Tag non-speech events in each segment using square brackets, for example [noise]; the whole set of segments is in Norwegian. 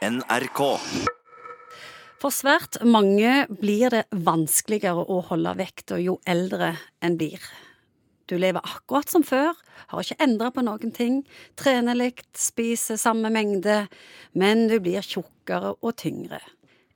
NRK. For svært mange blir det vanskeligere å holde vekta jo eldre en blir. Du lever akkurat som før, har ikke endra på noen ting, trener likt, spiser samme mengde, men du blir tjukkere og tyngre.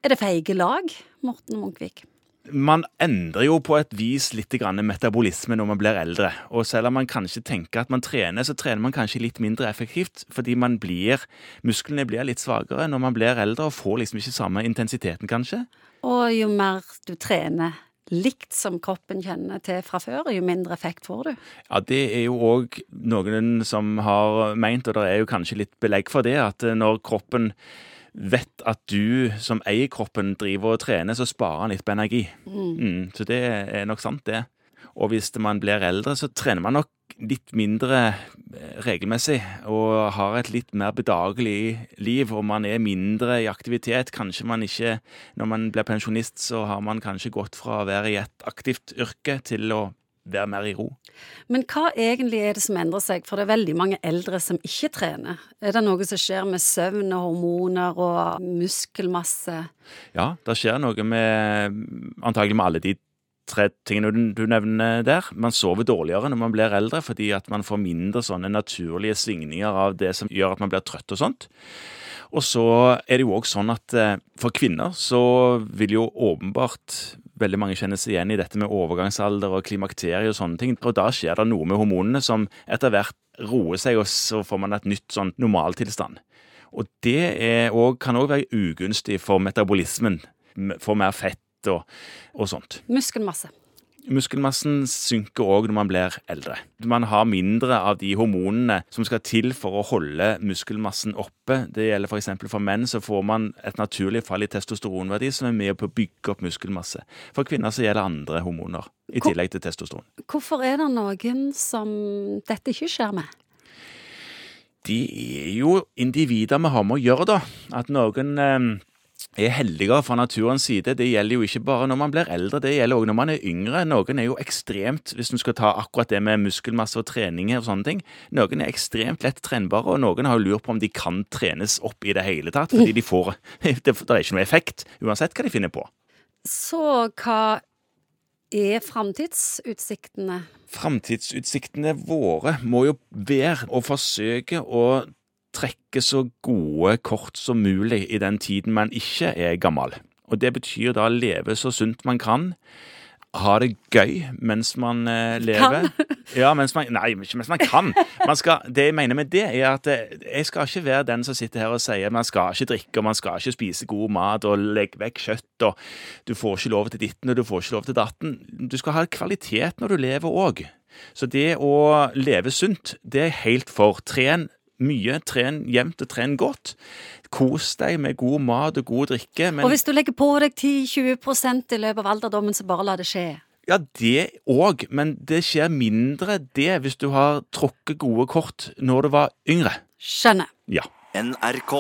Er det feige lag, Morten Munkvik? Man endrer jo på et vis litt metabolisme når man blir eldre. Og selv om man kanskje tenker at man trener, så trener man kanskje litt mindre effektivt. Fordi man blir, musklene blir litt svakere når man blir eldre og får liksom ikke samme intensiteten, kanskje. Og jo mer du trener likt som kroppen kjenner til fra før, jo mindre effekt får du. Ja, Det er jo òg noen som har meint, og det er jo kanskje litt belegg for det, at når kroppen vet at du som eier kroppen driver og trener, så sparer han litt på energi. Mm, så det er nok sant, det. Og hvis man blir eldre, så trener man nok litt mindre regelmessig og har et litt mer bedagelig liv, og man er mindre i aktivitet. Kanskje man ikke Når man blir pensjonist, så har man kanskje gått fra å være i et aktivt yrke til å være mer i ro. Men hva egentlig er det som endrer seg, for det er veldig mange eldre som ikke trener? Er det noe som skjer med søvn og hormoner og muskelmasse? Ja, det skjer noe med antagelig med alle de tre tingene du, nevner der. Man sover dårligere når man blir eldre, fordi at man får mindre sånne naturlige svingninger av det som gjør at man blir trøtt og sånt. Og så er det jo òg sånn at eh, for kvinner så vil jo åpenbart veldig mange kjenner seg igjen i dette med overgangsalder og klimakterie og sånne ting. Og da skjer det noe med hormonene som etter hvert roer seg, og så får man et nytt sånn normaltilstand. Og det også, kan òg være ugunstig for metabolismen. For mer fett og, og sånt. Muskelmasse. Muskelmassen synker òg når man blir eldre. Man har mindre av de hormonene som skal til for å holde muskelmassen oppe. Det gjelder f.eks. For, for menn, så får man et naturlig fall i testosteronverdi som er med på å bygge opp muskelmasse. For kvinner så gjelder andre hormoner, i tillegg til testosteron. Hvorfor er det noen som dette ikke skjer med? De er jo individer vi har med å gjøre, da. At noen eh, er heldigere fra naturens side. Det gjelder jo ikke bare når man blir eldre, det gjelder også når man er yngre. Noen er jo ekstremt, hvis du skal ta akkurat det med muskelmasse og trening og sånne ting, noen er ekstremt lett trenbare, og noen har jo lurt på om de kan trenes opp i det hele tatt, fordi de får [laughs] det er ikke noe effekt, uansett hva de finner på. Så hva er framtidsutsiktene? Framtidsutsiktene våre må jo være å forsøke å trekke så gode kort som mulig i den tiden man ikke er gammel. Og det betyr da leve så sunt man kan. Ha det gøy mens man eh, lever. Kan? [laughs] Ja, mens man, nei, ikke mens man kan. Man skal, det jeg mener med det, er at eh, jeg skal ikke være den som sitter her og sier man skal ikke drikke og man skal ikke spise god mat og legge vekk kjøtt og du får ikke lov til ditten og du får ikke lov til datten. Du skal ha kvalitet når du lever òg. Så det å leve sunt, det er helt for. Tren mye, tren jevnt og tren godt. Kos deg med god mat og god drikke. Men Og hvis du legger på deg 10-20% i løpet av alderdommen, så bare la det skje. ja, det òg, men det skjer mindre det hvis du har tråkket gode kort når du var yngre. Skjønner. Ja. NRK.